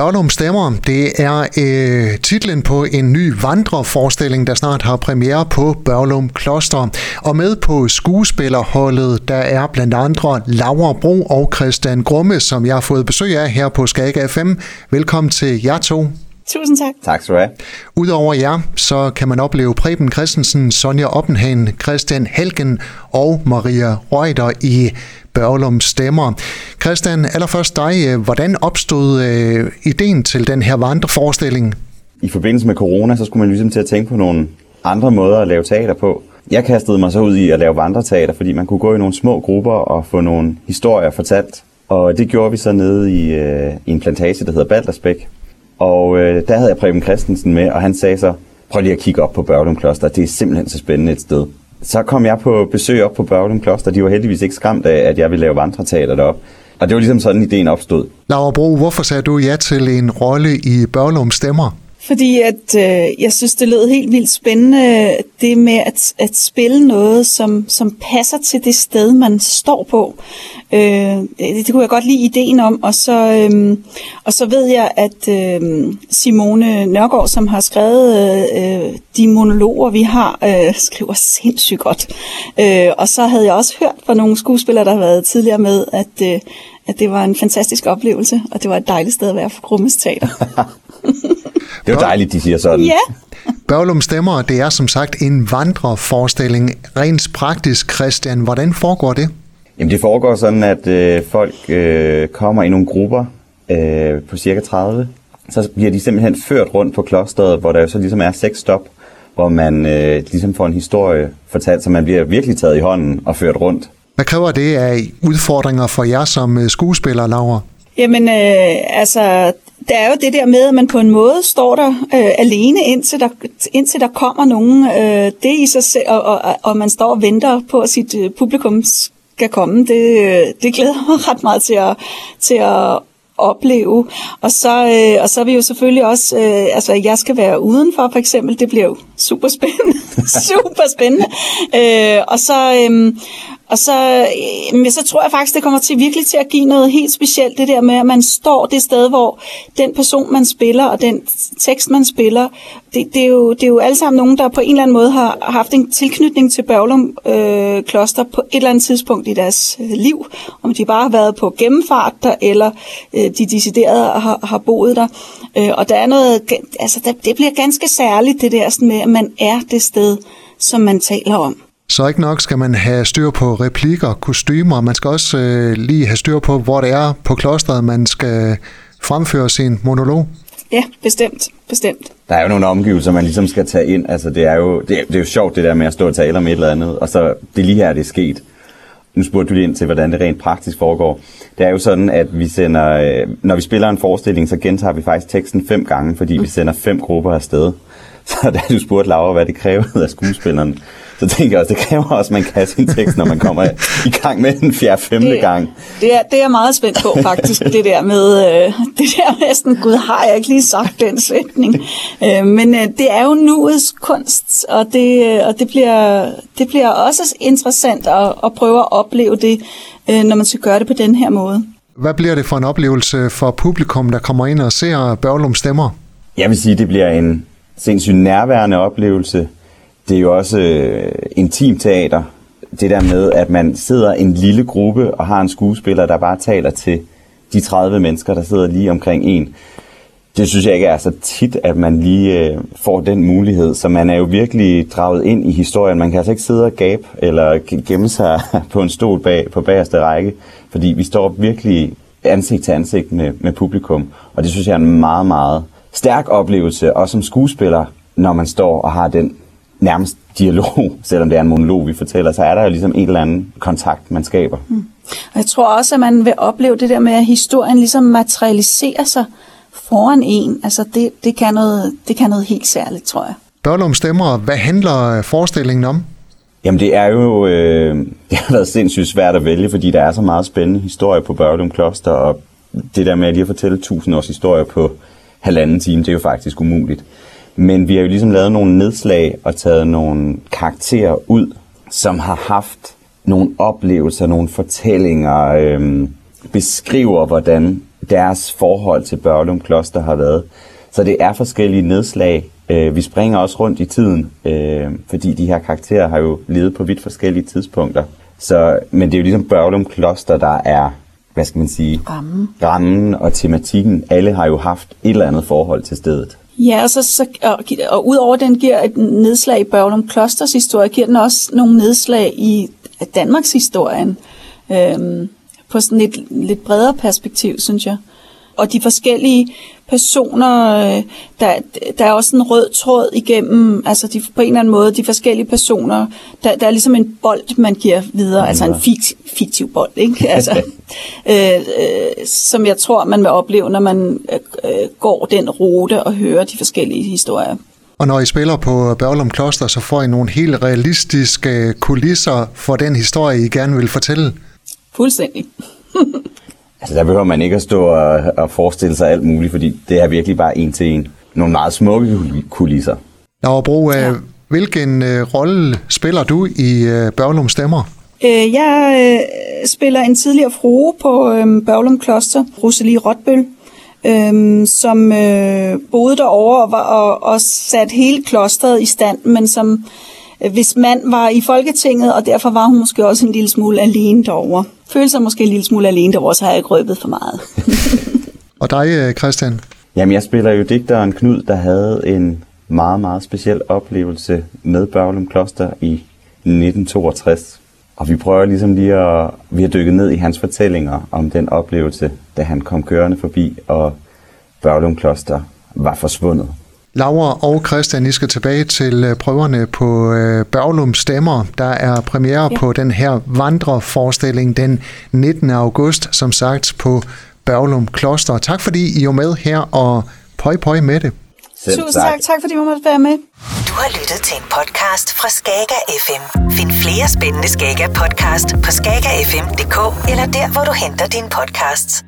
Børnum Stemmer, det er øh, titlen på en ny vandreforestilling, der snart har premiere på Børlum Kloster. Og med på skuespillerholdet, der er blandt andre Laura Bro og Christian Grumme, som jeg har fået besøg af her på Skag FM. Velkommen til jer to. Tusind tak. Tak skal du have. Udover jer, så kan man opleve Preben Christensen, Sonja Oppenhagen, Christian Helgen og Maria Reuter i Børlum Stemmer. Christian, allerførst dig. Hvordan opstod øh, ideen til den her vandreforestilling? I forbindelse med corona, så skulle man ligesom til at tænke på nogle andre måder at lave teater på. Jeg kastede mig så ud i at lave vandreteater, fordi man kunne gå i nogle små grupper og få nogle historier fortalt. Og det gjorde vi så nede i, øh, i en plantage, der hedder Baldersbæk. Og øh, der havde jeg Preben Christensen med, og han sagde så, prøv lige at kigge op på Børglum Kloster, det er simpelthen så spændende et sted. Så kom jeg på besøg op på Børglum Kloster, de var heldigvis ikke skræmt af, at jeg ville lave vandreteater derop. Og det var ligesom sådan, ideen opstod. Laura Bro, hvorfor sagde du ja til en rolle i Børglum Stemmer? Fordi at øh, jeg synes, det lød helt vildt spændende, det med at, at spille noget, som, som passer til det sted, man står på. Øh, det, det kunne jeg godt lide ideen om, og så, øh, og så ved jeg, at øh, Simone Nørgaard, som har skrevet øh, de monologer, vi har, øh, skriver sindssygt godt. Øh, og så havde jeg også hørt fra nogle skuespillere, der har været tidligere med, at, øh, at det var en fantastisk oplevelse, og det var et dejligt sted at være for Grummes Teater. Det er jo dejligt, de siger sådan. Ja. Børlum Stemmer, det er som sagt en vandreforestilling. Rent praktisk, Christian, hvordan foregår det? Jamen det foregår sådan, at øh, folk øh, kommer i nogle grupper øh, på cirka 30. Så bliver de simpelthen ført rundt på klosteret, hvor der jo så ligesom er seks stop, hvor man øh, ligesom får en historie fortalt, så man bliver virkelig taget i hånden og ført rundt. Hvad kræver det af udfordringer for jer som øh, skuespiller, Laura? Jamen, øh, altså, der er jo det der med, at man på en måde står der øh, alene, indtil der, indtil der kommer nogen. Øh, det i sig selv, og, og, og man står og venter på, at sit øh, publikum skal komme. Det, øh, det glæder mig ret meget til at, til at opleve. Og så, øh, og så er vi jo selvfølgelig også, øh, altså jeg skal være udenfor for eksempel, det bliver jo super spændende. super spændende. Øh, og så, øh, og så, øh, men så tror jeg faktisk, det kommer til virkelig til at give noget helt specielt, det der med, at man står det sted, hvor den person, man spiller, og den tekst, man spiller, det, det, er, jo, det er jo alle sammen nogen, der på en eller anden måde har haft en tilknytning til Børlum øh, Kloster på et eller andet tidspunkt i deres øh, liv. Om de bare har været på gennemfart der, eller øh, de deciderede har, har boet der. Øh, og der er noget, altså der, det bliver ganske særligt, det der sådan med, at man er det sted, som man taler om. Så ikke nok skal man have styr på replikker, kostymer, man skal også øh, lige have styr på, hvor det er på klosteret, man skal fremføre sin monolog. Ja, bestemt. Bestemt. Der er jo nogle omgivelser, man ligesom skal tage ind. Altså, det er jo, det er, det er jo sjovt, det der med at stå og tale om et eller andet, og så det er lige her, det er sket. Nu spurgte du lige ind til, hvordan det rent praktisk foregår. Det er jo sådan, at vi sender, øh, når vi spiller en forestilling, så gentager vi faktisk teksten fem gange, fordi vi sender fem grupper afsted. Så da du spurgte Laura, hvad det krævede af skuespillerne, så tænker jeg også, det kræver også, at man kan sin tekst, når man kommer i gang med den fjerde, femte det, gang. Det er, det er jeg meget spændt på, faktisk, det der med, øh, det der med sådan, gud, har jeg ikke lige sagt den sætning? Øh, men øh, det er jo nuets kunst, og det, øh, og det, bliver, det bliver også interessant at, at prøve at opleve det, øh, når man skal gøre det på den her måde. Hvad bliver det for en oplevelse for publikum, der kommer ind og ser Børlum Stemmer? Jeg vil sige, det bliver en sindssygt nærværende oplevelse. Det er jo også øh, intim teater. Det der med, at man sidder en lille gruppe og har en skuespiller, der bare taler til de 30 mennesker, der sidder lige omkring en. Det synes jeg ikke er så tit, at man lige øh, får den mulighed. Så man er jo virkelig draget ind i historien. Man kan altså ikke sidde og gabe eller gemme sig på en stol bag, på bagerste række, fordi vi står virkelig ansigt til ansigt med, med publikum. Og det synes jeg er en meget, meget stærk oplevelse, også som skuespiller, når man står og har den nærmest dialog, selvom det er en monolog, vi fortæller, så er der jo ligesom en eller anden kontakt, man skaber. Mm. Og jeg tror også, at man vil opleve det der med, at historien ligesom materialiserer sig foran en. Altså det, det, kan, noget, det kan noget helt særligt, tror jeg. Børlum Stemmer, hvad handler forestillingen om? Jamen det er jo, øh, det har været sindssygt svært at vælge, fordi der er så meget spændende historie på Børlum Kloster, og det der med at lige at fortælle tusind års historie på halvanden time, det er jo faktisk umuligt. Men vi har jo ligesom lavet nogle nedslag og taget nogle karakterer ud, som har haft nogle oplevelser, nogle fortællinger, øh, beskriver, hvordan deres forhold til Børlum Kloster har været. Så det er forskellige nedslag. Øh, vi springer også rundt i tiden, øh, fordi de her karakterer har jo levet på vidt forskellige tidspunkter. Så, men det er jo ligesom Børlum Kloster, der er, hvad skal man sige, rammen. rammen og tematikken. Alle har jo haft et eller andet forhold til stedet. Ja, og, så, så, og, og udover den giver et nedslag i Børlum Klosters historie, giver den også nogle nedslag i Danmarks historien. Øhm, på sådan et lidt bredere perspektiv, synes jeg. Og de forskellige personer, øh, der, der er også en rød tråd igennem, altså de, på en eller anden måde, de forskellige personer, der, der er ligesom en bold, man giver videre, altså en fiktiv, fiktiv bold, ikke? Altså, øh, øh, som jeg tror, man vil opleve, når man øh, går den rute og hører de forskellige historier. Og når I spiller på Børlum Kloster, så får I nogle helt realistiske kulisser for den historie, I gerne vil fortælle. Fuldstændig. Altså der behøver man ikke at stå og, og forestille sig alt muligt, fordi det er virkelig bare en til en. Nogle meget smukke kulisser. Laura Bro, ja. hvilken uh, rolle spiller du i uh, Børlum Stemmer? Uh, jeg uh, spiller en tidligere frue på uh, Børlum Kloster, Rosalie Rotbøl, uh, som uh, boede derovre og, var, og, og satte hele klosteret i stand, men som Øh, hvis mand var i Folketinget, og derfor var hun måske også en lille smule alene derovre. Følte sig måske en lille smule alene derovre, så har jeg ikke røbet for meget. og dig, øh, Christian? Jamen, jeg spiller jo digteren Knud, der havde en meget, meget speciel oplevelse med Børglum Kloster i 1962. Og vi prøver ligesom lige at, vi har dykket ned i hans fortællinger om den oplevelse, da han kom kørende forbi, og Børglum Kloster var forsvundet. Laura og Christian, I skal tilbage til øh, prøverne på øh, Børlum Stemmer. Der er premiere ja. på den her vandreforestilling den 19. august, som sagt på Børlum Kloster. Tak fordi I er med her, og pøj pøj med det. Selv Tusind tak. tak, fordi I måtte være med. Du har lyttet til en podcast fra Skager FM. Find flere spændende Skager podcast på skagerfm.dk eller der, hvor du henter dine podcasts.